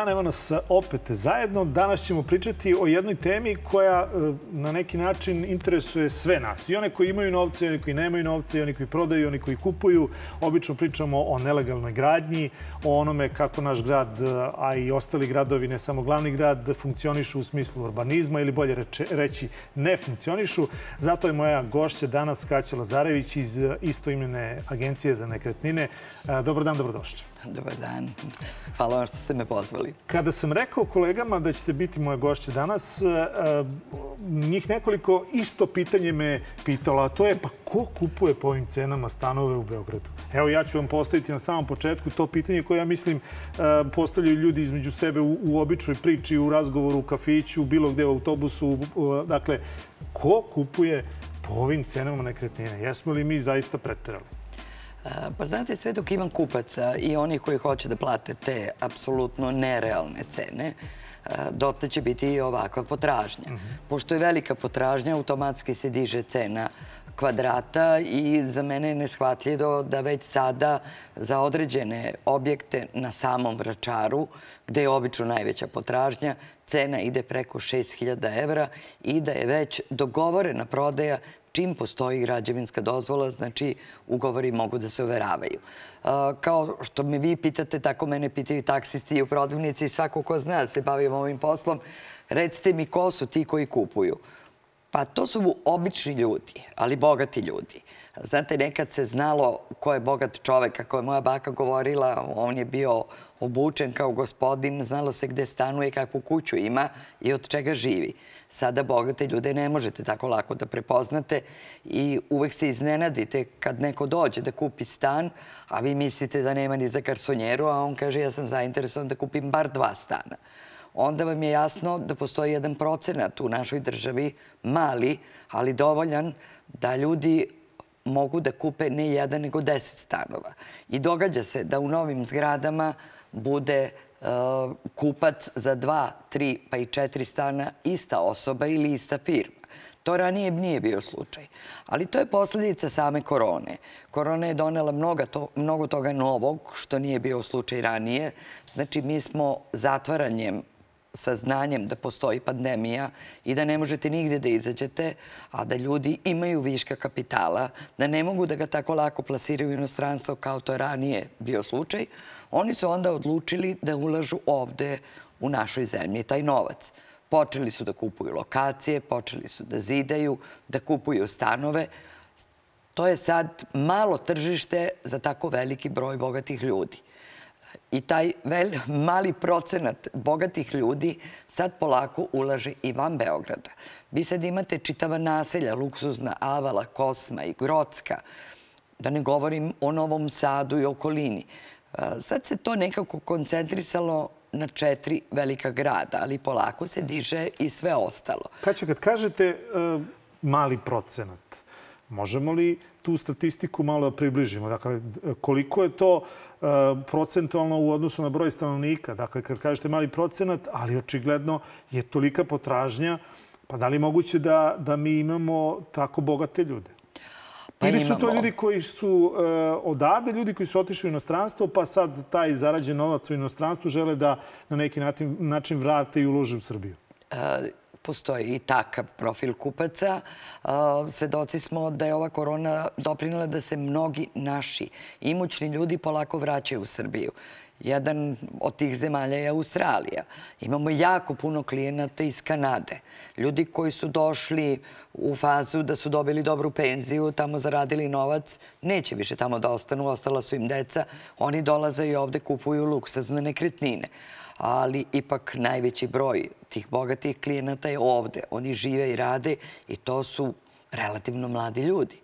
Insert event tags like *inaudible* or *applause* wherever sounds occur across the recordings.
Dan, evo nas opet zajedno. Danas ćemo pričati o jednoj temi koja e, na neki način interesuje sve nas. I one koji imaju novce, i oni koji nemaju novce, i oni koji prodaju, i oni koji kupuju. Obično pričamo o nelegalnoj gradnji, o onome kako naš grad, a i ostali gradovi, ne samo glavni grad, funkcionišu u smislu urbanizma ili bolje reći ne funkcionišu. Zato je moja gošća danas Kaća Lazarević iz istoimene agencije za nekretnine. E, dobar dan, dobrodošli. *laughs* Dobar dan. Hvala vam što ste me pozvali. Kada sam rekao kolegama da ćete biti moje gošće danas, e, e, njih nekoliko isto pitanje me pitalo, a to je pa ko kupuje po ovim cenama stanove u Beogradu? Evo ja ću vam postaviti na samom početku to pitanje koje ja mislim e, postavljaju ljudi između sebe u, u običnoj priči, u razgovoru, u kafiću, bilo gde u autobusu. Dakle, ko kupuje po ovim cenama nekretnine? Jesmo li mi zaista preterali? Pa znate, sve dok imam kupaca i oni koji hoće da plate te apsolutno nerealne cene, dotle će biti i ovakva potražnja. Mhm. Pošto je velika potražnja, automatski se diže cena kvadrata i za mene je neshvatljivo da već sada za određene objekte na samom Vračaru, gde je obično najveća potražnja, cena ide preko 6000 evra i da je već dogovorena prodaja čim postoji građevinska dozvola, znači ugovori mogu da se overavaju. Kao što me vi pitate, tako mene pitaju taksisti i u prodavnici i svako ko zna da se bavim ovim poslom. Recite mi ko su ti koji kupuju? Pa to su obični ljudi, ali bogati ljudi. Znate, nekad se znalo ko je bogat čovek, kako je moja baka govorila, on je bio obučen kao gospodin, znalo se gde stanuje, kakvu kuću ima i od čega živi. Sada bogate ljude ne možete tako lako da prepoznate i uvek se iznenadite kad neko dođe da kupi stan, a vi mislite da nema ni za karsonjeru, a on kaže ja sam zainteresovan da kupim bar dva stana onda vam je jasno da postoji jedan procenat u našoj državi, mali, ali dovoljan, da ljudi mogu da kupe ne jedan, nego deset stanova. I događa se da u novim zgradama bude uh, kupac za dva, tri pa i četiri stana ista osoba ili ista firma. To ranije nije bio slučaj. Ali to je posledica same korone. Korona je donela mnogo, to, mnogo toga novog, što nije bio slučaj ranije. Znači, mi smo zatvaranjem sa znanjem da postoji pandemija i da ne možete nigde da izađete, a da ljudi imaju viška kapitala, da ne mogu da ga tako lako plasiraju u inostranstvo kao to ranije bio slučaj, oni su onda odlučili da ulažu ovde u našoj zemlji taj novac. Počeli su da kupuju lokacije, počeli su da zidaju, da kupuju stanove. To je sad malo tržište za tako veliki broj bogatih ljudi. I taj vel, mali procenat bogatih ljudi sad polako ulaže i van Beograda. Vi sad imate čitava naselja, luksuzna Avala, Kosma i Grocka, da ne govorim o Novom Sadu i okolini. Sad se to nekako koncentrisalo na četiri velika grada, ali polako se diže i sve ostalo. Kaća, kad kažete uh, mali procenat, možemo li tu statistiku malo da približimo? Dakle, koliko je to uh, procentualno u odnosu na broj stanovnika? Dakle, kad kažete mali procenat, ali očigledno je tolika potražnja, pa da li je moguće da, da mi imamo tako bogate ljude? Pa Ili su to ljudi koji su uh, odavde, ljudi koji su otišli u inostranstvo, pa sad taj zarađen novac u inostranstvu žele da na neki način, način vrate i ulože u Srbiju? Postoji i takav profil kupaca. Svedoci smo da je ova korona doprinila da se mnogi naši imućni ljudi polako vraćaju u Srbiju. Jedan od tih zemalja je Australija. Imamo jako puno klijenata iz Kanade. Ljudi koji su došli u fazu da su dobili dobru penziju, tamo zaradili novac, neće više tamo da ostanu, ostala su im deca. Oni dolaze i ovde kupuju luksuzne nekretnine. Ali ipak najveći broj tih bogatih klijenata je ovde. Oni žive i rade i to su relativno mladi ljudi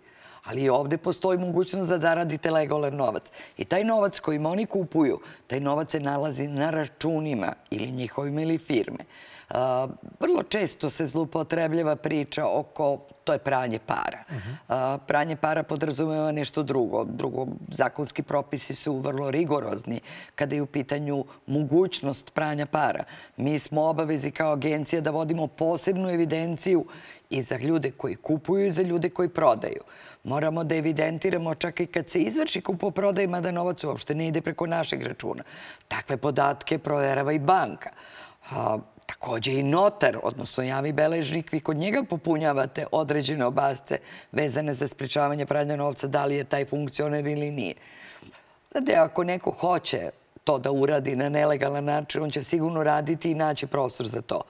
ali i ovde postoji mogućnost da zaradite legalan novac. I taj novac kojim oni kupuju, taj novac se nalazi na računima ili njihovim ili firme. Vrlo često se zlupotrebljava priča oko to je pranje para. Pranje para podrazumeva nešto drugo. Drugo, zakonski propisi su vrlo rigorozni kada je u pitanju mogućnost pranja para. Mi smo obavezi kao agencija da vodimo posebnu evidenciju i za ljude koji kupuju i za ljude koji prodaju. Moramo da evidentiramo čak i kad se izvrši kupo-prodaj, mada novac uopšte ne ide preko našeg računa. Takve podatke proverava i banka. Takođe i notar, odnosno javni beležnik, vi kod njega popunjavate određene obazce vezane za sprečavanje pranja novca, da li je taj funkcioner ili nije. Znate, ako neko hoće to da uradi na nelegalan način, on će sigurno raditi i naći prostor za to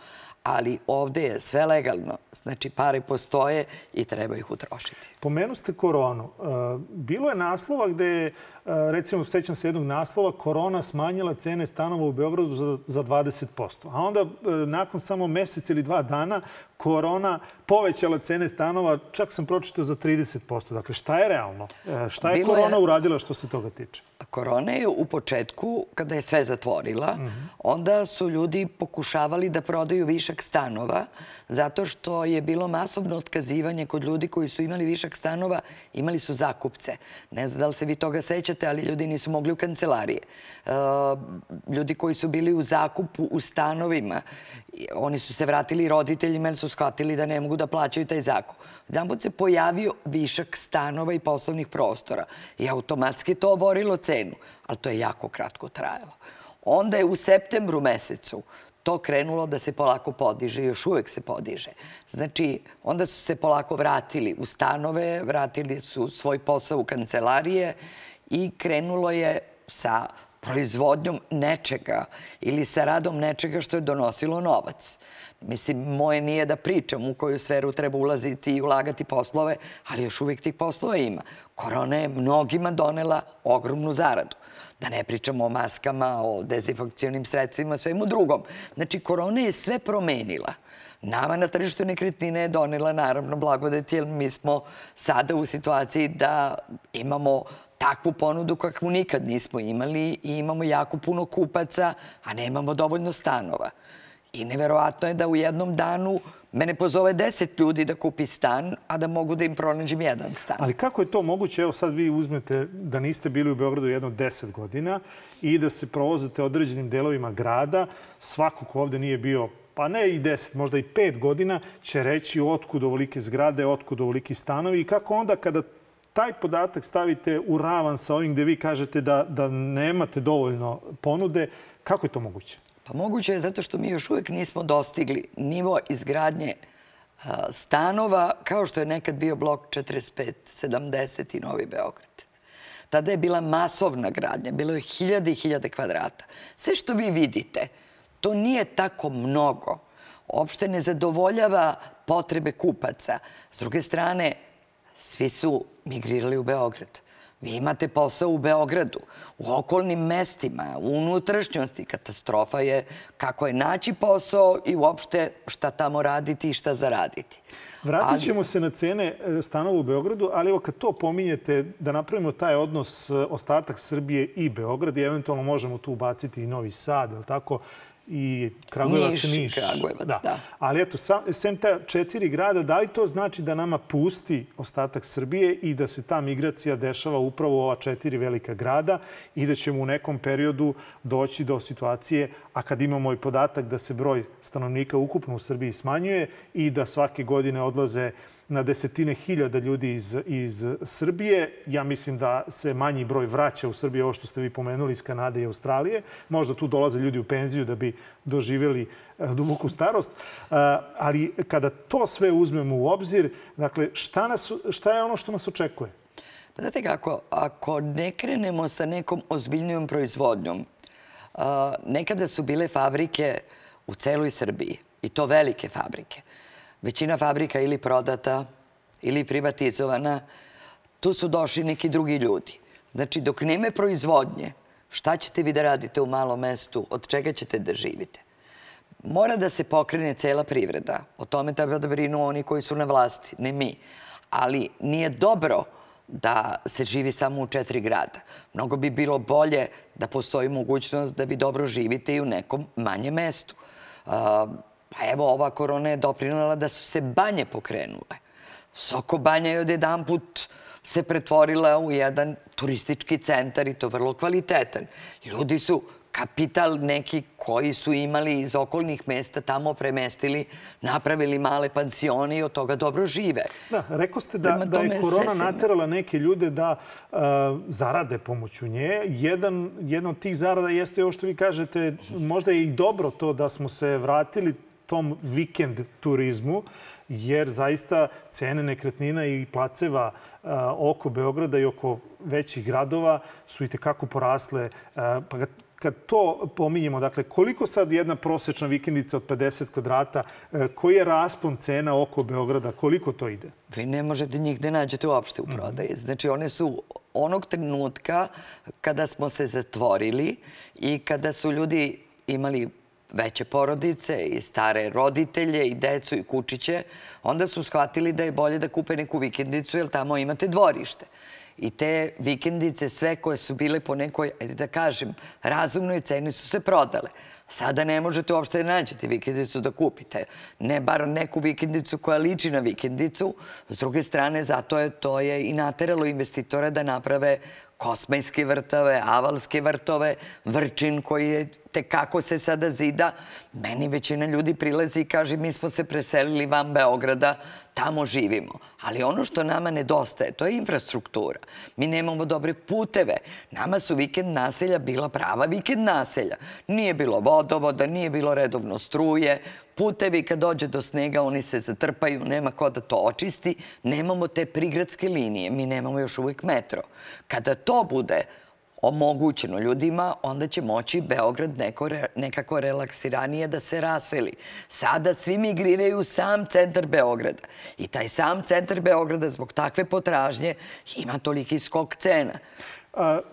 ali ovde je sve legalno. Znači, pare postoje i treba ih utrošiti. Pomenu ste koronu. E, bilo je naslova gde je, recimo, sećam se jednog naslova, korona smanjila cene stanova u Beogradu za, za 20%. A onda, e, nakon samo mesec ili dva dana, korona povećala cene stanova, čak sam pročitao za 30%. Dakle, šta je realno? Šta je Bilo korona je... uradila što se toga tiče? Korona je u početku, kada je sve zatvorila, mm -hmm. onda su ljudi pokušavali da prodaju višak stanova, zato što je bilo masovno otkazivanje kod ljudi koji su imali višak stanova, imali su zakupce. Ne znam da li se vi toga sećate, ali ljudi nisu mogli u kancelarije. E, ljudi koji su bili u zakupu u stanovima, oni su se vratili roditeljima jer su shvatili da ne mogu da plaćaju taj zakup. Jedan se pojavio višak stanova i poslovnih prostora i automatski to oborilo cenu, ali to je jako kratko trajalo. Onda je u septembru mesecu to krenulo da se polako podiže i još uvek se podiže. Znači, onda su se polako vratili u stanove, vratili su svoj posao u kancelarije i krenulo je sa proizvodnjom nečega ili sa radom nečega što je donosilo novac. Mislim, moje nije da pričam u koju sferu treba ulaziti i ulagati poslove, ali još uvijek tih poslova ima. Korona je mnogima donela ogromnu zaradu. Da ne pričamo o maskama, o dezinfekcionim sredstvima, svemu drugom. Znači, korona je sve promenila. Nama na tržištu nekretnine je donela naravno blagodet, jer mi smo sada u situaciji da imamo takvu ponudu kakvu nikad nismo imali i imamo jako puno kupaca, a nemamo dovoljno stanova. I neverovatno je da u jednom danu mene pozove deset ljudi da kupi stan, a da mogu da im pronađem jedan stan. Ali kako je to moguće? Evo sad vi uzmete da niste bili u Beogradu jedno deset godina i da se provozate određenim delovima grada. Svako ko ovde nije bio pa ne i deset, možda i pet godina, će reći otkud ovolike zgrade, otkud ovoliki stanovi i kako onda kada taj podatak stavite u ravan sa ovim gde vi kažete da, da nemate dovoljno ponude, kako je to moguće? Pa moguće je zato što mi još uvek nismo dostigli nivo izgradnje stanova kao što je nekad bio blok 45, 70 i Novi Beograd. Tada je bila masovna gradnja, bilo je hiljade i hiljade kvadrata. Sve što vi vidite, to nije tako mnogo. Opšte ne zadovoljava potrebe kupaca. S druge strane, svi su migrirali u Beograd. Vi imate posao u Beogradu, u okolnim mestima, u unutrašnjosti. Katastrofa je kako je naći posao i uopšte šta tamo raditi i šta zaraditi. Vratit ćemo se na cene e, stanova u Beogradu, ali evo kad to pominjete, da napravimo taj odnos e, ostatak Srbije i Beograd i eventualno možemo tu ubaciti i Novi Sad, je tako? I Kragujevac, Niš. Niš. Kragujevac, da. da. Ali eto, sem ta četiri grada, da li to znači da nama pusti ostatak Srbije i da se ta migracija dešava upravo u ova četiri velika grada i da ćemo u nekom periodu doći do situacije, a kad imamo i podatak da se broj stanovnika ukupno u Srbiji smanjuje i da svake godine odlaze na desetine hiljada ljudi iz, iz Srbije. Ja mislim da se manji broj vraća u Srbiju, ovo što ste vi pomenuli iz Kanade i Australije. Možda tu dolaze ljudi u penziju da bi doživjeli e, duboku starost. E, ali kada to sve uzmemo u obzir, dakle, šta, nas, šta je ono što nas očekuje? Pa znate kako, ako ne krenemo sa nekom ozbiljnijom proizvodnjom, e, nekada su bile fabrike u celoj Srbiji, i to velike fabrike većina fabrika ili prodata ili privatizovana, tu su došli neki drugi ljudi. Znači, dok neme proizvodnje, šta ćete vi da radite u malom mestu, od čega ćete da živite? Mora da se pokrene cela privreda. O tome treba da brinu oni koji su na vlasti, ne mi. Ali nije dobro da se živi samo u četiri grada. Mnogo bi bilo bolje da postoji mogućnost da vi dobro živite i u nekom manjem mestu. Pa evo, ova korona je doprinala da su se banje pokrenule. Soko banja je odjedan put se pretvorila u jedan turistički centar i to vrlo kvalitetan. Ljudi su kapital neki koji su imali iz okolnih mesta tamo premestili, napravili male pansione i od toga dobro žive. Da, rekao ste da, da je korona naterala neke ljude da uh, zarade pomoću nje. Jedan, jedna od tih zarada jeste ovo što vi kažete, možda je i dobro to da smo se vratili tom vikend turizmu, jer zaista cene nekretnina i placeva uh, oko Beograda i oko većih gradova su i tekako porasle. Uh, pa kad to pominjemo, dakle, koliko sad jedna prosečna vikendica od 50 kvadrata, e, koji je raspon cena oko Beograda, koliko to ide? Vi ne možete njih da nađete uopšte u mhm. prodaji. Znači, one su onog trenutka kada smo se zatvorili i kada su ljudi imali veće porodice i stare roditelje i decu i kučiće, onda su shvatili da je bolje da kupe neku vikendicu jer tamo imate dvorište. I te vikendice, sve koje su bile po nekoj, da kažem, razumnoj ceni su se prodale. Sada ne možete uopšte da nađete vikendicu da kupite. Ne bar neku vikendicu koja liči na vikendicu. S druge strane, zato je to je i nateralo investitore da naprave kosmajske vrtove, avalske vrtove, vrčin koji je te kako se sada zida. Meni većina ljudi prilazi i kaže mi smo se preselili van Beograda, tamo živimo. Ali ono što nama nedostaje, to je infrastruktura. Mi nemamo dobre puteve. Nama su vikend naselja bila prava vikend naselja. Nije bilo vodovoda, nije bilo redovno struje, putevi kad dođe do snega oni se zatrpaju, nema ko da to očisti, nemamo te prigradske linije, mi nemamo još uvijek metro. Kada to bude omogućeno ljudima, onda će moći Beograd neko, nekako relaksiranije da se raseli. Sada svi migriraju sam centar Beograda. I taj sam centar Beograda zbog takve potražnje ima toliki skok cena.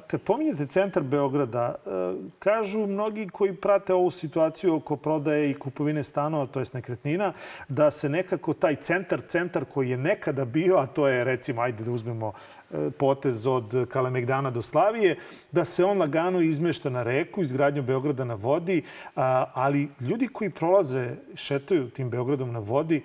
Kad pominjete centar Beograda, e, kažu mnogi koji prate ovu situaciju oko prodaje i kupovine stanova, to je nekretnina, da se nekako taj centar, centar koji je nekada bio, a to je recimo, ajde da uzmemo potez od Kalemegdana do Slavije, da se on lagano izmešta na reku, izgradnju Beograda na vodi, ali ljudi koji prolaze, šetaju tim Beogradom na vodi,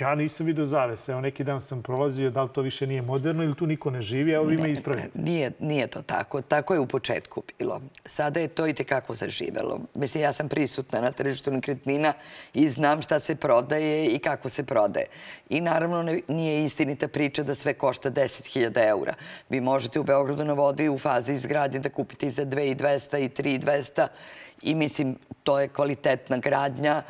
Ja nisam vidio zavese. Evo neki dan sam prolazio, da li to više nije moderno ili tu niko ne živi, evo vi me ispravite. Nije, nije to tako. Tako je u početku bilo. Sada je to i tekako zaživelo. Mislim, ja sam prisutna na tržištu nekretnina i znam šta se prodaje i kako se prodaje. I naravno nije istinita priča da sve košta 10.000 eura. Vi možete u Beogradu na vodi u fazi izgradnje da kupite i za 2.200 i 3.200 i mislim, to je kvalitetna gradnja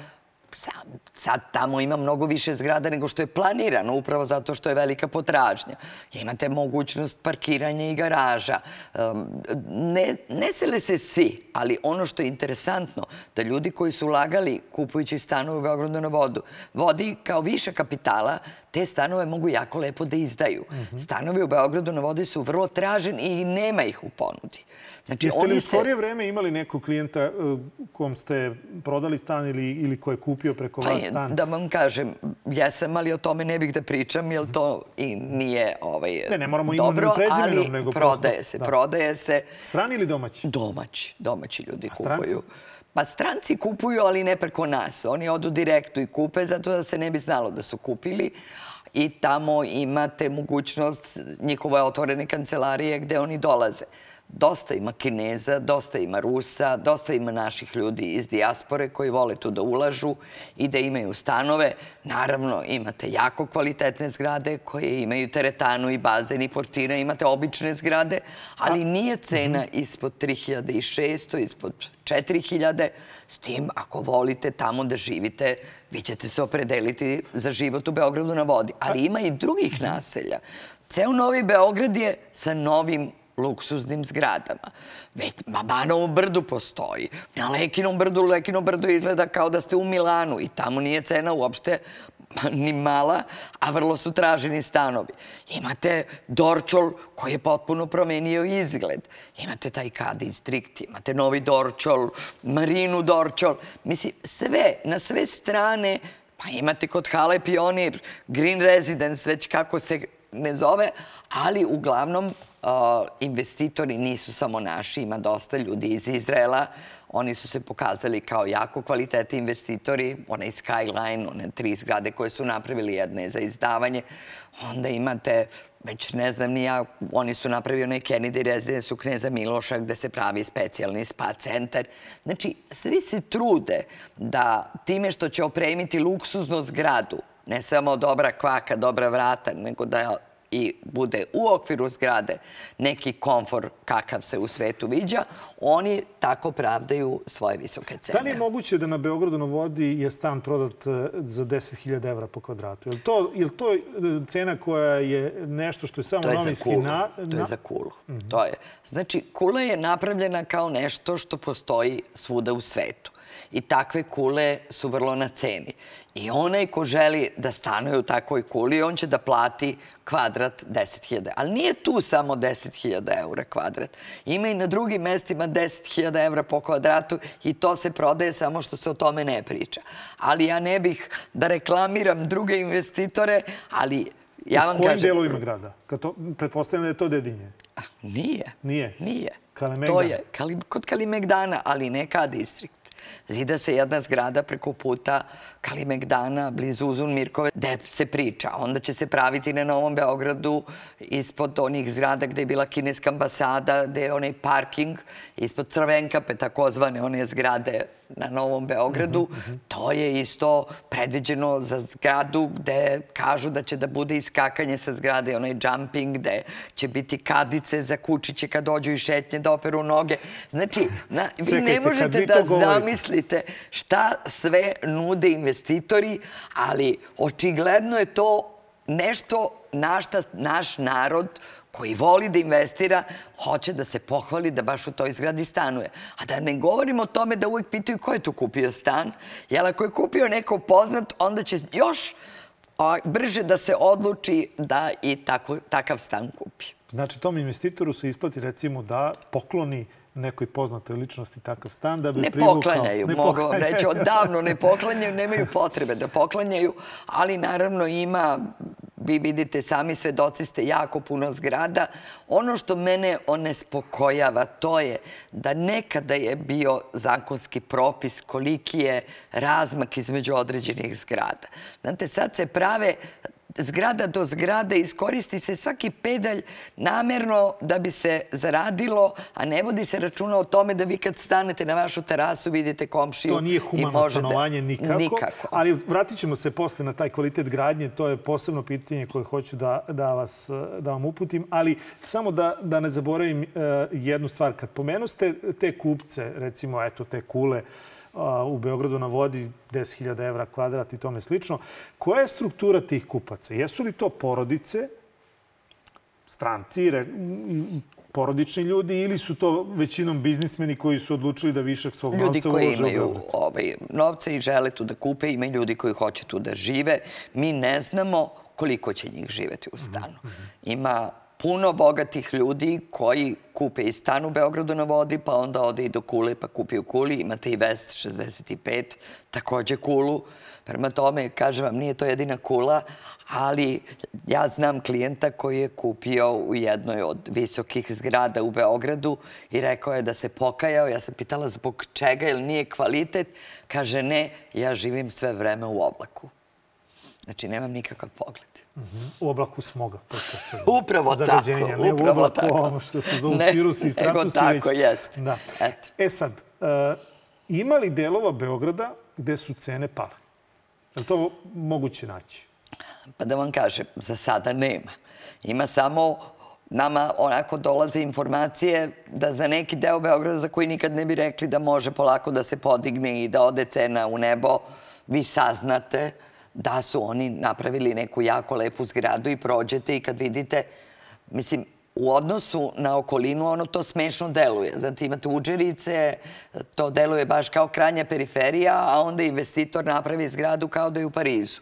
sad tamo ima mnogo više zgrada nego što je planirano, upravo zato što je velika potražnja. Imate mogućnost parkiranja i garaža. Ne, ne sele se svi, ali ono što je interesantno, da ljudi koji su ulagali kupujući stanove u Beogradu na vodu, vodi kao više kapitala, te stanove mogu jako lepo da izdaju. Stanovi u Beogradu na vodi su vrlo traženi i nema ih u ponudi. Znači, Jeste li u skorije vreme imali nekog klijenta uh, kom ste prodali stan ili, ili ko je kupio preko vas pa stan? Da vam kažem, jesam, ali o tome ne bih da pričam, jer to i nije ovaj, ne, ne moramo dobro, ali nego prodaje prosto, se, da. prodaje se. Strani ili domaći? Domaći, domaći ljudi A kupuju. Pa stranci kupuju, ali ne preko nas. Oni odu direktno i kupe, zato da se ne bi znalo da su kupili i tamo imate mogućnost njihove otvorene kancelarije gde oni dolaze. Dosta ima Kineza, dosta ima Rusa, dosta ima naših ljudi iz dijaspore koji vole tu da ulažu i da imaju stanove. Naravno, imate jako kvalitetne zgrade koje imaju teretanu i bazen i portira. Imate obične zgrade, ali nije cena mhm. ispod 3600, ispod 4000. S tim, ako volite tamo da živite, vi ćete se opredeliti za život u Beogradu na vodi. Ali ima i drugih mhm. naselja. Ceo Novi Beograd je sa novim luksuznim zgradama. Već, ma Banovo brdu postoji. Na Lekinom brdu, Lekino brdo izgleda kao da ste u Milanu i tamo nije cena uopšte ni mala, a vrlo su traženi stanovi. Imate Dorčol koji je potpuno promenio izgled. Imate taj K distrikt, imate Novi Dorčol, Marinu Dorčol. Mislim, sve, na sve strane, pa imate kod Hale Pionir, Green Residence, već kako se ne zove, ali uglavnom investitori nisu samo naši, ima dosta ljudi iz Izraela. Oni su se pokazali kao jako kvalitete investitori, onaj Skyline, one tri zgrade koje su napravili, jedne za izdavanje. Onda imate već ne znam ni ja, oni su napravili onaj Kennedy Residence u Kneza Miloša gde se pravi specijalni spa centar. Znači, svi se trude da time što će opremiti luksuznu zgradu, ne samo dobra kvaka, dobra vrata, nego da i bude u okviru zgrade neki komfor kakav se u svetu viđa, oni tako pravdaju svoje visoke cene. Da li je moguće da na Beogradu na vodi je stan prodat e, za 10.000 evra po kvadratu? Je li to, je li to e, cena koja je nešto što je samo to je novinski... Na... To je za kulu. Mm -hmm. To je. Znači, kula je napravljena kao nešto što postoji svuda u svetu. I takve kule su vrlo na ceni. I onaj ko želi da stanuje u takvoj kuli, on će da plati kvadrat 10.000. Ali nije tu samo 10.000 eura kvadrat. Ima i na drugim mestima 10.000 eura po kvadratu i to se prodaje samo što se o tome ne priča. Ali ja ne bih da reklamiram druge investitore, ali ja vam kažem... U kojim delovima grada? To, pretpostavljam da je to Dedinje. Nije. Nije? Nije. Kalemegdan? To je kod Kalimegdana, ali ne ka distrikt. Zida se jedna zgrada preko puta Kalimegdana, blizu Uzun Mirkove, gde se priča. Onda će se praviti na Novom Beogradu ispod onih zgrada gde je bila kineska ambasada, gde je onaj parking, ispod Crvenkape, takozvane one zgrade na Novom Beogradu. Mm -hmm. To je isto predviđeno za zgradu gde kažu da će da bude iskakanje sa zgrade, onaj jumping, gde će biti kadice za kučiće kad dođu i šetnje da operu noge. Znači, na, vi Čekajte, ne možete da zamislite šta sve nude investitori, ali očigledno je to nešto na šta naš narod koji voli da investira, hoće da se pohvali da baš u toj zgradi stanuje. A da ne govorimo o tome da uvek pitaju ko je tu kupio stan, jer ako je kupio neko poznat, onda će još brže da se odluči da i tako, takav stan kupi. Znači, tom investitoru se isplati recimo da pokloni nekoj poznatoj ličnosti takav stan da bi ne privukao... Poklanjaju, ne mogu poklanjaju. reći, odavno ne poklanjaju, nemaju potrebe da poklanjaju, ali naravno ima vi vidite, sami svedoci ste jako puno zgrada. Ono što mene onespokojava to je da nekada je bio zakonski propis koliki je razmak između određenih zgrada. Znate, sad se prave zgrada do zgrade, iskoristi se svaki pedalj namerno da bi se zaradilo, a ne vodi se računa o tome da vi kad stanete na vašu terasu vidite komšiju To nije humano možete... stanovanje nikako, nikako. Ali vratit ćemo se posle na taj kvalitet gradnje. To je posebno pitanje koje hoću da, da, vas, da vam uputim. Ali samo da, da ne zaboravim uh, jednu stvar. Kad pomenuste te kupce, recimo eto te kule, u Beogradu na vodi 10.000 evra kvadrat i tome slično. Koja je struktura tih kupaca? Jesu li to porodice, stranci, porodični ljudi ili su to većinom biznismeni koji su odlučili da višak svog ljudi novca ulože u Beograd? Ljudi koji imaju ovaj, novce i žele tu da kupe, ima ljudi koji hoće tu da žive. Mi ne znamo koliko će njih živeti u stanu. Mhm. Ima puno bogatih ljudi koji kupe i stan u Beogradu na vodi, pa onda ode i do Kule pa kupi u Kuli. Imate i Vest 65, takođe Kulu. Prema tome, kažem vam, nije to jedina Kula, ali ja znam klijenta koji je kupio u jednoj od visokih zgrada u Beogradu i rekao je da se pokajao. Ja sam pitala zbog čega, jer nije kvalitet. Kaže, ne, ja živim sve vreme u oblaku. Znači, nemam nikakav pogled. U oblaku smoga, pretpostavljam. Upravo Zagađenja, tako. Ne upravo u oblaku tako. ono što se zove ne, virusi i stratusi. Nego tako, jeste. Da. Eto. E sad, uh, ima li delova Beograda gde su cene pale? Je li to moguće naći? Pa da vam kažem, za sada nema. Ima samo nama onako dolaze informacije da za neki deo Beograda za koji nikad ne bi rekli da može polako da se podigne i da ode cena u nebo, vi saznate da su oni napravili neku jako lepu zgradu i prođete i kad vidite, mislim, u odnosu na okolinu ono to smešno deluje. Znate, imate uđerice, to deluje baš kao kranja periferija, a onda investitor napravi zgradu kao da je u Parizu.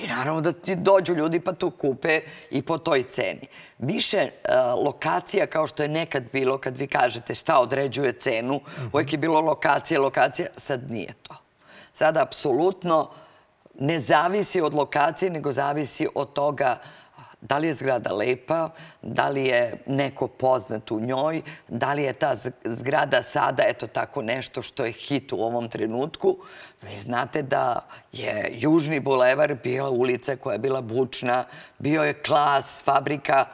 I naravno da ti dođu ljudi pa tu kupe i po toj ceni. Više uh, lokacija kao što je nekad bilo kad vi kažete šta određuje cenu, uvijek je bilo lokacija, lokacija, sad nije to. Sada apsolutno ne zavisi od lokacije, nego zavisi od toga da li je zgrada lepa, da li je neko poznat u njoj, da li je ta zgrada sada eto tako nešto što je hit u ovom trenutku. Vi znate da je Južni bulevar bila ulica koja je bila bučna, bio je klas, fabrika.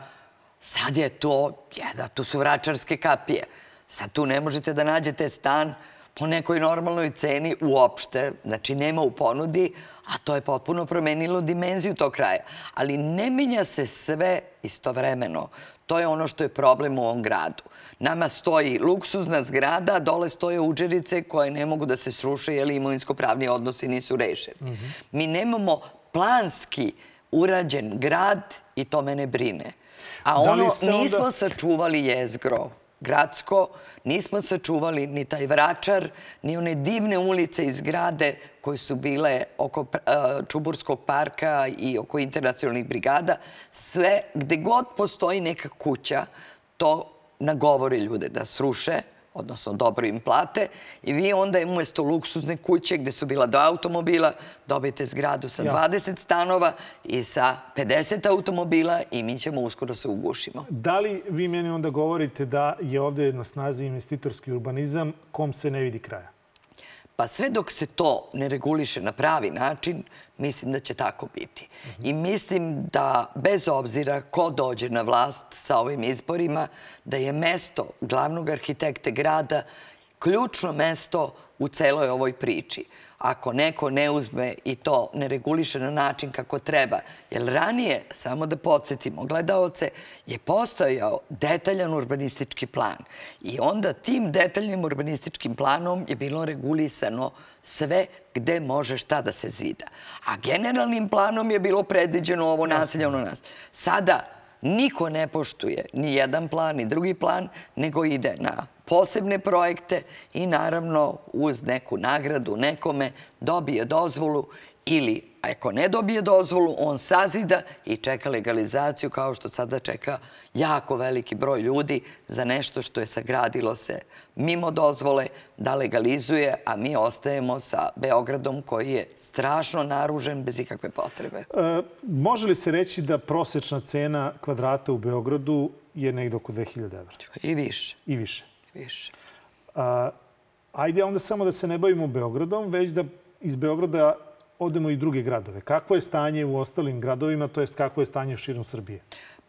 Sad je to, jedna, to su vračarske kapije. Sad tu ne možete da nađete stan po nekoj normalnoj ceni uopšte, znači nema u ponudi, a to je potpuno promenilo dimenziju tog kraja. Ali ne menja se sve istovremeno. To je ono što je problem u ovom gradu. Nama stoji luksuzna zgrada, a dole stoje uđerice koje ne mogu da se sruše jer imovinsko-pravni odnosi nisu rešeni. Mm -hmm. Mi nemamo planski urađen grad i to mene brine. A da ono, nismo onda... sačuvali jezgro gradsko, nismo sačuvali ni taj vračar, ni one divne ulice i zgrade koje su bile oko e, Čuburskog parka i oko internacionalnih brigada. Sve, gde god postoji neka kuća, to nagovori ljude da sruše, odnosno dobro im plate i vi onda umesto luksuzne kuće gde su bila dva automobila dobijete zgradu sa 20 stanova i sa 50 automobila i mi ćemo uskoro se ugušimo. Da li vi meni onda govorite da je ovde na snazi investitorski urbanizam kom se ne vidi kraja? Pa sve dok se to ne reguliše na pravi način, mislim da će tako biti. I mislim da bez obzira ko dođe na vlast sa ovim izborima, da je mesto glavnog arhitekte grada ključno mesto u celoj ovoj priči ako neko ne uzme i to ne reguliše na način kako treba. Jer ranije, samo da podsjetimo gledaoce, je postojao detaljan urbanistički plan. I onda tim detaljnim urbanističkim planom je bilo regulisano sve gde može šta da se zida. A generalnim planom je bilo predviđeno ovo naselje, ono nas. Sada niko ne poštuje ni jedan plan, ni drugi plan, nego ide na posebne projekte i naravno uz neku nagradu nekome dobije dozvolu ili ako ne dobije dozvolu, on sazida i čeka legalizaciju kao što sada čeka jako veliki broj ljudi za nešto što je sagradilo se mimo dozvole da legalizuje, a mi ostajemo sa Beogradom koji je strašno naružen bez ikakve potrebe. E, može li se reći da prosečna cena kvadrata u Beogradu je negde oko 2000 evra? I više. I više više. A, ajde onda samo da se ne bavimo Beogradom, već da iz Beograda odemo i druge gradove. Kakvo je stanje u ostalim gradovima, to jest kakvo je stanje širom Srbije?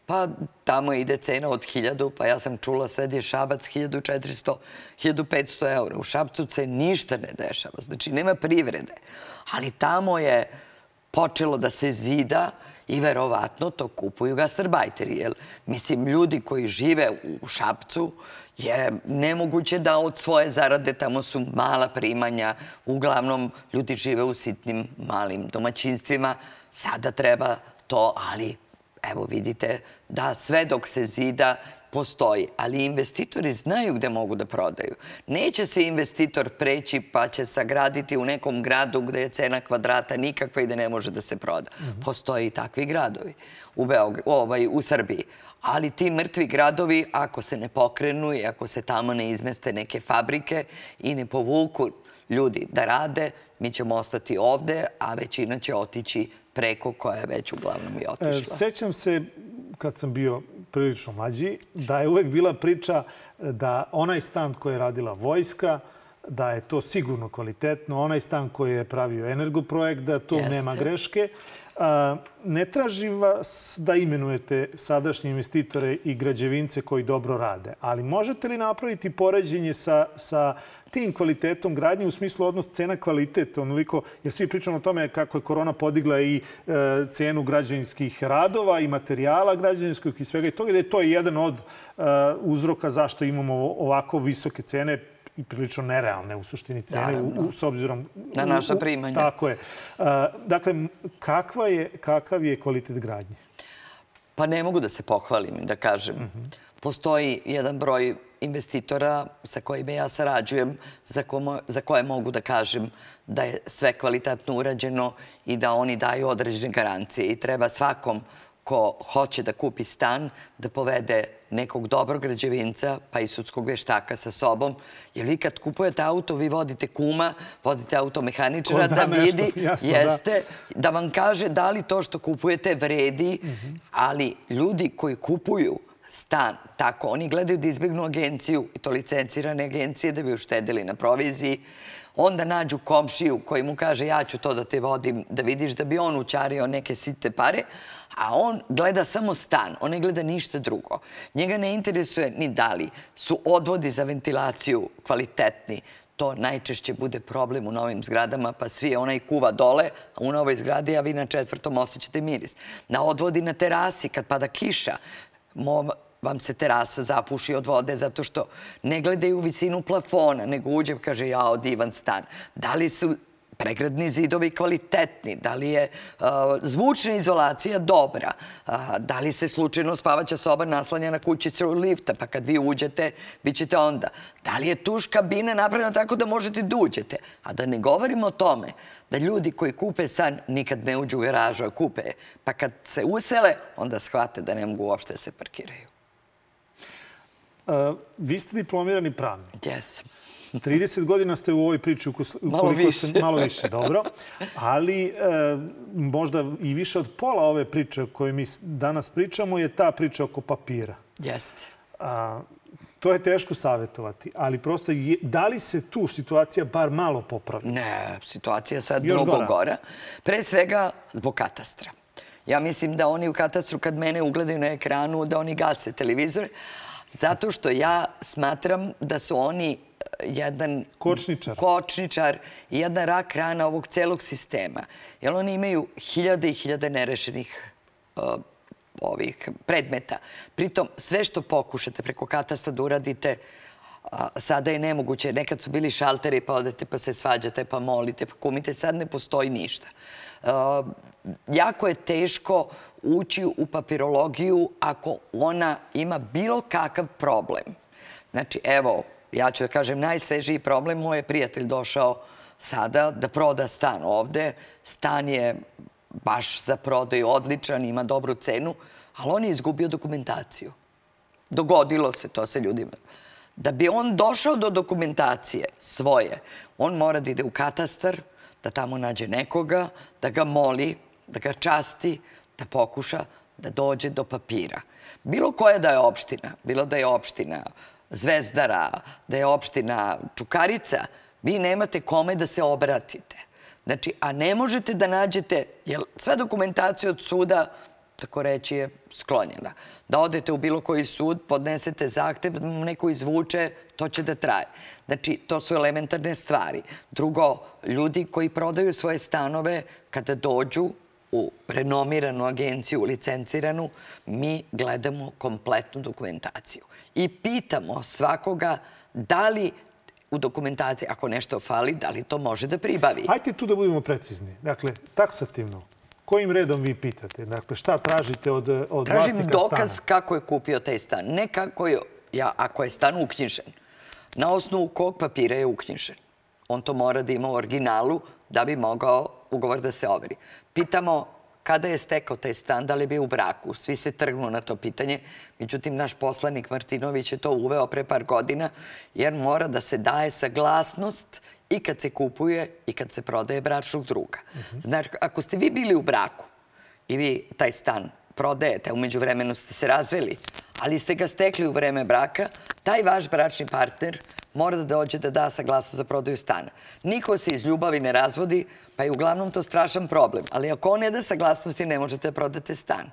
Pa tamo ide cena od 1000, pa ja sam čula sad je Šabac 1400, 1500 eura. U Šabcu se ništa ne dešava, znači nema privrede. Ali tamo je počelo da se zida i verovatno to kupuju gastarbajteri. Jer, mislim, ljudi koji žive u Šapcu je nemoguće da od svoje zarade, tamo su mala primanja, uglavnom ljudi žive u sitnim malim domaćinstvima, sada treba to, ali evo vidite da sve dok se zida postoji, ali investitori znaju gde mogu da prodaju. Neće se investitor preći pa će sagraditi u nekom gradu gde je cena kvadrata nikakva i da ne može da se proda. Postoje i takvi gradovi u, Beog ovaj, u Srbiji. Ali ti mrtvi gradovi, ako se ne pokrenu i ako se tamo ne izmeste neke fabrike i ne povuku ljudi da rade, mi ćemo ostati ovde, a većina će otići preko koja je već uglavnom i otišla. E, sećam se, kad sam bio prilično mlađi, da je uvek bila priča da onaj stan koji je radila vojska, da je to sigurno kvalitetno, onaj stan koji je pravio energoprojekt, da to Jeste. nema greške. Ne traži vas da imenujete sadašnje investitore i građevince koji dobro rade, ali možete li napraviti poređenje sa, sa tim kvalitetom gradnje u smislu odnos cena kvalitet, onoliko, jer svi pričamo o tome kako je korona podigla i e, cenu građevinskih radova i materijala građevinskog i svega i toga, da je to jedan od e, uzroka zašto imamo ovako visoke cene i prilično nerealne u suštini cene, u, u, s obzirom... Na naša primanja. U, tako je. Dakle, kakva je, kakav je kvalitet gradnje? Pa ne mogu da se pohvalim, da kažem. Mhm. -huh. Postoji jedan broj investitora sa kojima ja sarađujem, za, komo, za koje mogu da kažem da je sve kvalitetno urađeno i da oni daju određene garancije. I treba svakom ko hoće da kupi stan, da povede nekog dobrog građevinca, pa i sudskog veštaka sa sobom. Jer vi kad kupujete auto, vi vodite kuma, vodite automehaničara da vidi, *laughs* jasno, jeste, da. da vam kaže da li to što kupujete vredi, ali ljudi koji kupuju stan. Tako, oni gledaju da izbjegnu agenciju, i to licencirane agencije, da bi uštedili na proviziji. Onda nađu komšiju koji mu kaže ja ću to da te vodim, da vidiš da bi on učario neke site pare, a on gleda samo stan, on ne gleda ništa drugo. Njega ne interesuje ni da li su odvodi za ventilaciju kvalitetni, to najčešće bude problem u novim zgradama, pa svi onaj kuva dole, a u novoj zgradi, a vi na četvrtom osjećate miris. Na odvodi na terasi, kad pada kiša, vam se terasa zapuši od vode zato što ne gledaju u visinu plafona, nego uđe kaže ja divan stan. Da li su pregradni zidovi kvalitetni, da li je uh, zvučna izolacija dobra, uh, da li se slučajno spavaća soba naslanja na kućicu lifta, pa kad vi uđete, bit ćete onda. Da li je tuš kabine napravljena tako da možete da uđete? A da ne govorimo o tome da ljudi koji kupe stan nikad ne uđu u garažu, a kupe je. Pa kad se usele, onda shvate da ne mogu uopšte da se parkiraju. Uh, vi ste diplomirani pravnik. Jesam. 30 godina ste u ovoj priči, malo više. Ste, malo više, dobro. Ali e, možda i više od pola ove priče o kojoj mi danas pričamo je ta priča oko papira. Jeste. A, to je teško savjetovati, ali prosto je, da li se tu situacija bar malo popravi? Ne, situacija je sad Još mnogo gora. gora. Pre svega zbog katastra. Ja mislim da oni u katastru kad mene ugledaju na ekranu, da oni gase televizore, zato što ja smatram da su oni jedan kočničar. kočničar i jedna rak rana ovog celog sistema. Jer oni imaju hiljade i hiljade nerešenih uh, ovih predmeta. Pritom, sve što pokušate preko katasta da uradite, a, sada je nemoguće. Nekad su bili šalteri, pa odete, pa se svađate, pa molite, pa kumite. Sad ne postoji ništa. A, jako je teško ući u papirologiju ako ona ima bilo kakav problem. Znači, evo, ja ću da kažem, najsvežiji problem, moj je prijatelj došao sada da proda stan ovde. Stan je baš za prodaju odličan, ima dobru cenu, ali on je izgubio dokumentaciju. Dogodilo se to sa ljudima. Da bi on došao do dokumentacije svoje, on mora da ide u katastar, da tamo nađe nekoga, da ga moli, da ga časti, da pokuša da dođe do papira. Bilo koja da je opština, bilo da je opština Zvezdara, da je opština Čukarica, vi nemate kome da se obratite. Znači, a ne možete da nađete, jer sva dokumentacija od suda, tako reći, je sklonjena. Da odete u bilo koji sud, podnesete zahtev, neko izvuče, to će da traje. Znači, to su elementarne stvari. Drugo, ljudi koji prodaju svoje stanove, kada dođu u renomiranu agenciju, licenciranu, mi gledamo kompletnu dokumentaciju i pitamo svakoga da li u dokumentaciji, ako nešto fali, da li to može da pribavi. Hajde tu da budemo precizni. Dakle, taksativno, kojim redom vi pitate? Dakle, šta tražite od, od Tražim vlasnika stana? Tražim dokaz kako je kupio taj stan. Ne kako je, ja, ako je stan uknjižen. Na osnovu kog papira je uknjižen. On to mora da ima u originalu da bi mogao ugovor da se overi. Pitamo kada je stekao taj stan, da li je bio u braku. Svi se trgnu na to pitanje. Međutim, naš poslanik Martinović je to uveo pre par godina, jer mora da se daje saglasnost i kad se kupuje i kad se prodaje bračnog druga. Znači, ako ste vi bili u braku i vi taj stan prodajete, umeđu vremenu ste se razveli, ali ste ga stekli u vreme braka, taj vaš bračni partner mora da dođe da da saglasnost za prodaju stana. Niko se iz ljubavi ne razvodi, pa je uglavnom to strašan problem. Ali ako on ne da saglasnosti, ne možete da prodate stan.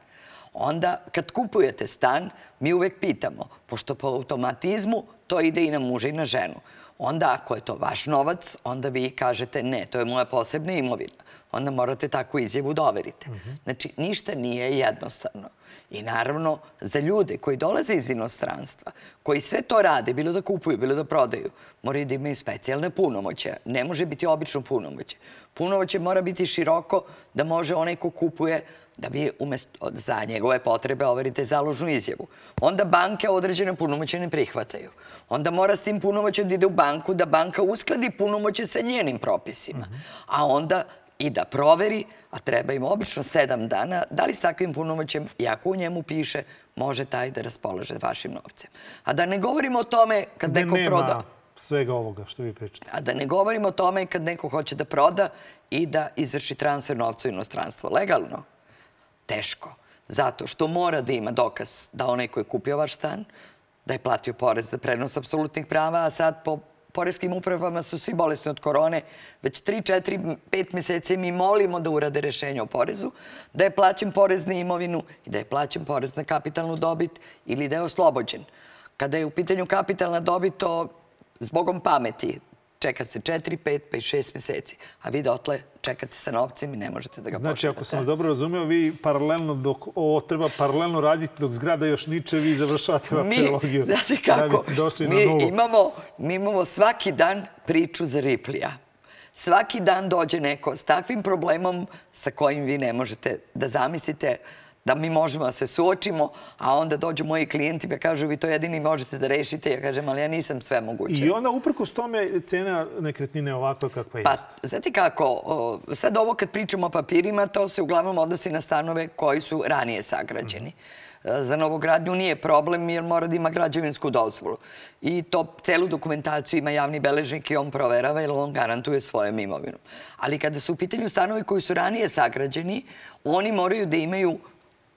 Onda, kad kupujete stan, mi uvek pitamo, pošto po automatizmu to ide i na muža i na ženu. Onda, ako je to vaš novac, onda vi kažete ne, to je moja posebna imovina. Onda morate takvu izjavu da overite. Znači, ništa nije jednostavno. I naravno, za ljude koji dolaze iz inostranstva, koji sve to rade, bilo da kupuju, bilo da prodaju, moraju da imaju specijalne punomoće. Ne može biti obično punomoće. Punomoće mora biti široko da može onaj ko kupuje da vi umesto za njegove potrebe overite založnu izjavu. Onda banke određene punomoće ne prihvataju. Onda mora s tim punomoćem da ide u banku, da banka uskladi punomoće sa njenim propisima. A onda i da proveri, a treba im obično sedam dana, da li s takvim punomoćem, i ako u njemu piše, može taj da raspolaže vašim novcem. A da ne govorimo o tome kad Gde neko proda... svega ovoga što vi pričate. A da ne govorimo o tome kad neko hoće da proda i da izvrši transfer novca u inostranstvo. Legalno? Teško. Zato što mora da ima dokaz da onaj ko je kupio vaš stan, da je platio porez za prenos apsolutnih prava, a sad po poreskim upravama su svi bolesni od korone. Već 3, 4, 5 meseci mi molimo da urade rešenje o porezu, da je plaćen porez na imovinu i da je plaćen porez na kapitalnu dobit ili da je oslobođen. Kada je u pitanju kapitalna dobit, to zbogom pameti čeka se 4, 5, pa i 6 meseci. A vi dotle čekate sa novcem i ne možete da ga Znači, ako počnete. sam vas dobro razumeo, vi paralelno dok ovo treba paralelno raditi dok zgrada još niče, vi završavate Mi, papirologiju. znate Da kako, došli mi imamo, mi imamo svaki dan priču za Riplija. Svaki dan dođe neko s takvim problemom sa kojim vi ne možete da zamislite da mi možemo da se suočimo, a onda dođu moji klijenti pa kažu vi to jedini možete da rešite. Ja kažem, ali ja nisam sve moguće. I onda, uprkos tome, cena nekretnine je ovakva kakva Pa, jeste. znate kako, sad ovo kad pričamo o papirima, to se uglavnom odnosi na stanove koji su ranije sagrađeni. E, Za novogradnju nije problem jer mora da ima građevinsku dozvolu. I to celu dokumentaciju ima javni beležnik i on proverava jer on garantuje svojom imovinom. Ali kada su u pitanju stanovi koji su ranije sagrađeni, oni moraju da imaju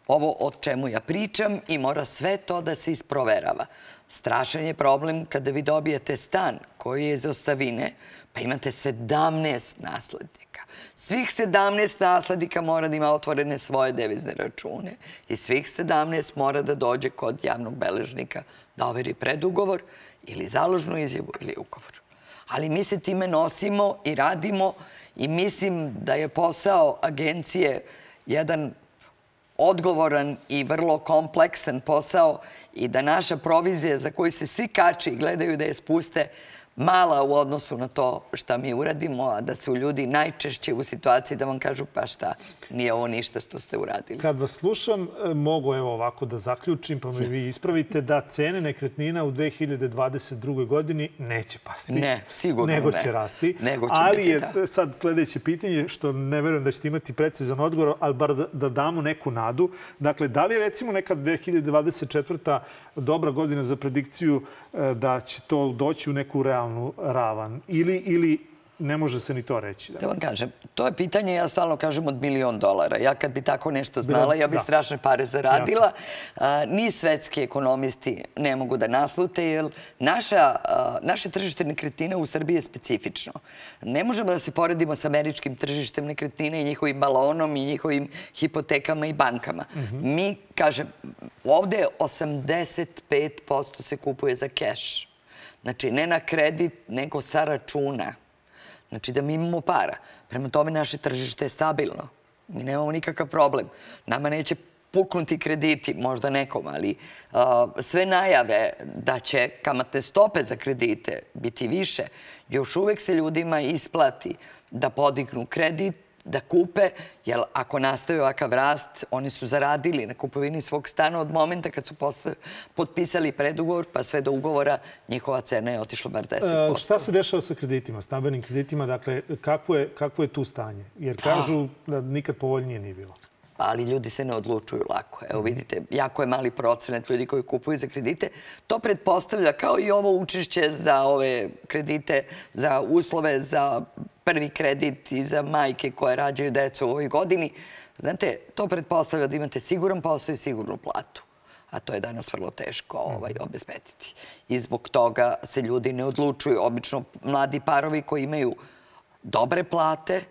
ovo o čemu ja pričam i mora sve to da se isproverava. Strašan je problem kada vi dobijete stan koji je iz ostavine, pa imate 17 naslednika. Svih 17 naslednika mora da ima otvorene svoje devizne račune i svih 17 mora da dođe kod javnog beležnika da overi predugovor ili založnu izjavu ili ugovor. Ali mi se time nosimo i radimo i mislim da je posao agencije jedan odgovoran i vrlo kompleksan posao i da naša provizija za koju se svi kači i gledaju da je spuste mala u odnosu na to šta mi uradimo, a da su ljudi najčešće u situaciji da vam kažu pa šta, nije ovo ništa što ste uradili. Kad vas slušam, e, mogu evo ovako da zaključim, pa me vi ispravite, da cene nekretnina u 2022. godini neće pasti. Ne, sigurno nego ne. će rasti. Nego će ali biti, je da. sad sledeće pitanje, što ne verujem da ćete imati precizan odgovor, ali bar da, da damo neku nadu. Dakle, da li je recimo neka 2024. dobra godina za predikciju e, da će to doći u neku realnu ravan? Ili, ili ne može se ni to reći? Da vam kažem, to je pitanje, ja stalno kažem, od milion dolara. Ja kad bi tako nešto znala, ja bi da. strašne pare zaradila. A, ni svetski ekonomisti ne mogu da naslute, jer naša, a, naše tržište nekretnina u Srbiji je specifično. Ne možemo da se poredimo sa američkim tržištem nekretnina i njihovim balonom i njihovim hipotekama i bankama. Mi, kažem, ovde 85% se kupuje za keš. Znači, ne na kredit, nego sa računa. Znači da mi imamo para. Prema tome naše tržište je stabilno. Mi nemamo nikakav problem. Nama neće puknuti krediti, možda nekom, ali sve najave da će kamatne stope za kredite biti više, još uvek se ljudima isplati da podignu kredit, da kupe, jer ako nastaje ovakav rast, oni su zaradili na kupovini svog stana od momenta kad su postav, potpisali predugovor, pa sve do ugovora njihova cena je otišla bar 10%. E, šta se dešava sa kreditima, stambenim kreditima? Dakle, kakvo je, kakvo je tu stanje? Jer kažu da nikad povoljnije nije bilo. ali ljudi se ne odlučuju lako. Evo vidite, jako je mali procenat ljudi koji kupuju za kredite. To pretpostavlja kao i ovo učešće za ove kredite, za uslove za prvi kredit i za majke koje rađaju decu u ovoj godini. Znate, to pretpostavlja da imate siguran posao i sigurnu platu a to je danas vrlo teško ovaj, obezbediti. I zbog toga se ljudi ne odlučuju. Obično mladi parovi koji imaju dobre plate,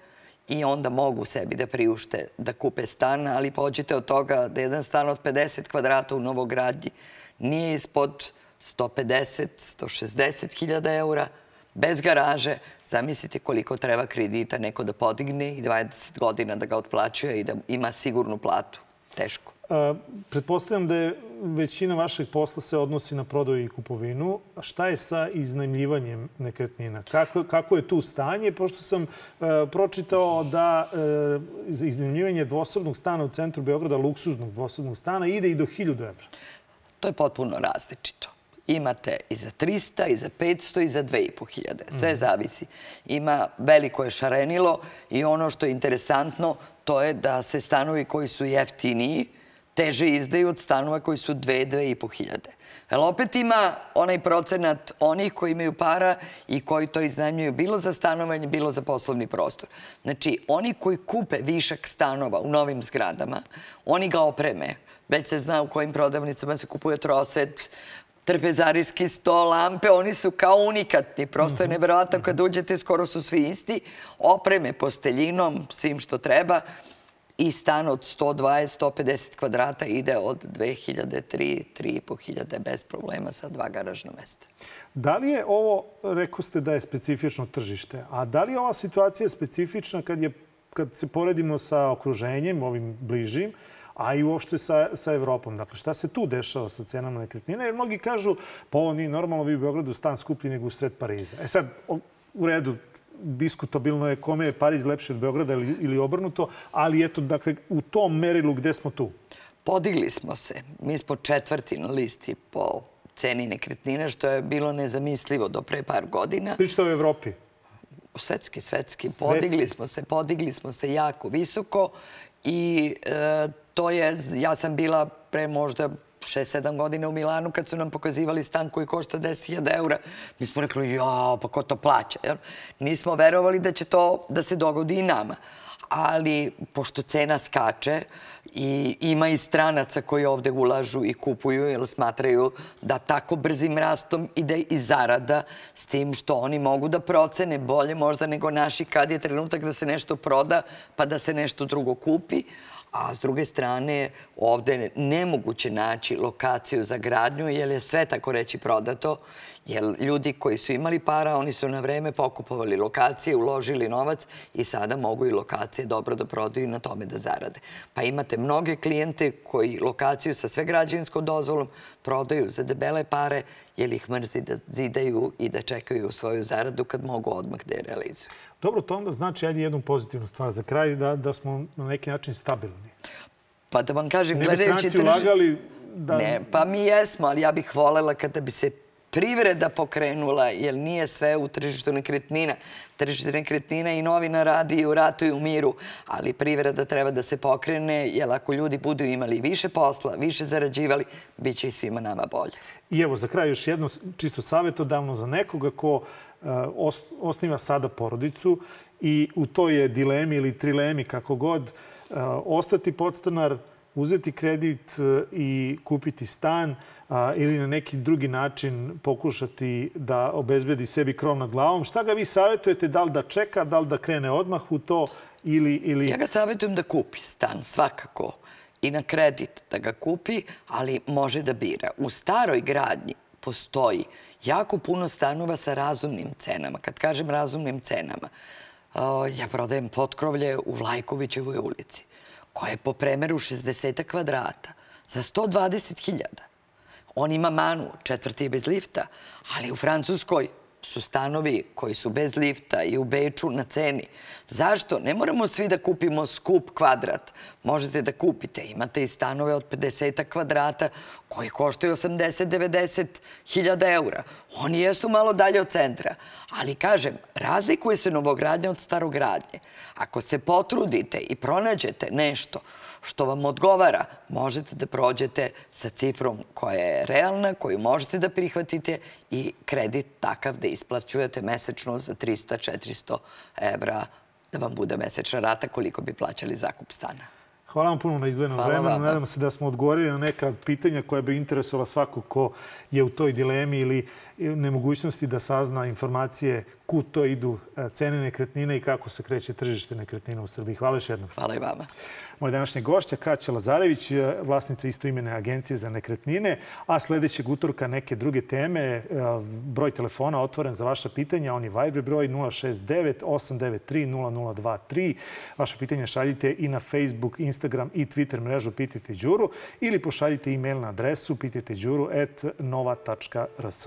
i onda mogu sebi da priušte da kupe stan, ali pođite od toga da jedan stan od 50 kvadrata u Novogradnji nije ispod 150-160 hiljada eura, bez garaže. Zamislite koliko treba kredita neko da podigne i 20 godina da ga otplaćuje i da ima sigurnu platu. Teško. A, pretpostavljam da je većina vašeg posla se odnosi na prodaju i kupovinu. Šta je sa iznajmljivanjem nekretnina? Kako, kako je tu stanje? Pošto sam e, pročitao da e, iznajmljivanje dvosobnog stana u centru Beograda, luksuznog dvosobnog stana, ide i do 1000 evra. To je potpuno različito. Imate i za 300, i za 500, i za 2500. Sve zavisi. Ima veliko je šarenilo i ono što je interesantno, to je da se stanovi koji su jeftiniji teže izdaju od stanova koji su 2-2,5 hiljade. Ali opet ima onaj procenat onih koji imaju para i koji to iznajmljuju bilo za stanovanje, bilo za poslovni prostor. Znači, oni koji kupe višak stanova u novim zgradama, oni ga opreme. Već se zna u kojim prodavnicama se kupuje troset, trpezarijski sto, lampe, oni su kao unikatni. Prosto je neverovatno kad uđete, skoro su svi isti. Opreme posteljinom, svim što treba i stan od 120-150 kvadrata ide od 2000, 3, 3.500 bez problema sa dva garažna mesta. Da li je ovo, rekao ste da je specifično tržište, a da li je ova situacija specifična kad, je, kad se poredimo sa okruženjem, ovim bližim, a i uopšte sa, sa Evropom. Dakle, šta se tu dešava sa cenama nekretnina? Jer mnogi kažu, pa ovo nije normalno, vi u Beogradu stan skuplji nego u sred Pariza. E sad, u redu, diskutabilno je kome je Pariz lepši od Beograda ili, ili obrnuto, ali eto, dakle, u tom merilu gde smo tu? Podigli smo se. Mi smo četvrti na listi po ceni nekretnine, što je bilo nezamislivo do pre par godina. Pričate o Evropi? Svetski, svetski. Podigli smo se, podigli smo se jako visoko i e, to je, ja sam bila pre možda 6-7 godina u Milanu kad su nam pokazivali stan koji košta 10.000 eura. Mi smo rekli, ja, pa ko to plaća? Jel? Nismo verovali da će to da se dogodi i nama. Ali, pošto cena skače i ima i stranaca koji ovde ulažu i kupuju, jer smatraju da tako brzim rastom ide i zarada s tim što oni mogu da procene bolje možda nego naši kad je trenutak da se nešto proda pa da se nešto drugo kupi a s druge strane ovde je nemoguće naći lokaciju za gradnju jer je sve tako reći prodato Jer ljudi koji su imali para, oni su na vreme pokupovali lokacije, uložili novac i sada mogu i lokacije dobro da prodaju i na tome da zarade. Pa imate mnoge klijente koji lokaciju sa sve građevinskom dozvolom prodaju za debele pare jer ih mrzi da zidaju i da čekaju svoju zaradu kad mogu odmah da je realizuju. Dobro, to onda znači ajde jednu pozitivnu stvar za kraj, da, da smo na neki način stabilni. Pa da vam kažem, ne gledajući... Ne ulagali da... Ne, pa mi jesmo, ali ja bih volela kada bi se privreda pokrenula, jer nije sve u tržištu nekretnina. Tržište nekretnina i novina radi u ratu i u miru, ali privreda treba da se pokrene, jer ako ljudi budu imali više posla, više zarađivali, bit će i svima nama bolje. I evo, za kraj još jedno čisto savjetodavno za nekoga ko uh, osniva sada porodicu i u toj je dilemi ili trilemi, kako god, uh, ostati podstanar, uzeti kredit uh, i kupiti stan – ili na neki drugi način pokušati da obezbedi sebi krov nad glavom. Šta ga vi savjetujete? Da li da čeka, da li da krene odmah u to ili... ili... Ja ga savjetujem da kupi stan, svakako. I na kredit da ga kupi, ali može da bira. U staroj gradnji postoji jako puno stanova sa razumnim cenama. Kad kažem razumnim cenama, ja prodajem potkrovlje u Vlajkovićevoj ulici, koja je po premeru 60 kvadrata za 120.000. On ima manu, četvrti je bez lifta, ali u Francuskoj su stanovi koji su bez lifta i u Beču na ceni. Zašto? Ne moramo svi da kupimo skup kvadrat. Možete da kupite. Imate i stanove od 50 kvadrata koji koštaju 80-90 hiljada eura. Oni jesu malo dalje od centra. Ali kažem, razlikuje se novogradnja od starogradnje. Ako se potrudite i pronađete nešto što vam odgovara, možete da prođete sa cifrom koja je realna, koju možete da prihvatite i kredit takav da isplaćujete mesečno za 300-400 evra da vam bude mesečna rata koliko bi plaćali zakup stana. Hvala vam puno na izdvojenom vremenu. Nadam se da smo odgovorili na neka pitanja koja bi interesovala svako ko je u toj dilemi ili nemogućnosti da sazna informacije kud to idu e, cene nekretnine i kako se kreće tržište nekretnina u Srbiji. Hvala još jednom. Hvala i vama. Moja današnja gošća Kaća Lazarević, e, vlasnica istoimene agencije za nekretnine, a sledećeg utorka neke druge teme. E, broj telefona otvoren za vaša pitanja. On je Viber broj 069 893 0023. Vaše pitanja šaljite i na Facebook, Instagram i Twitter mrežu Pitajte Đuru ili pošaljite e-mail na adresu pitajteđuru.nova.rs.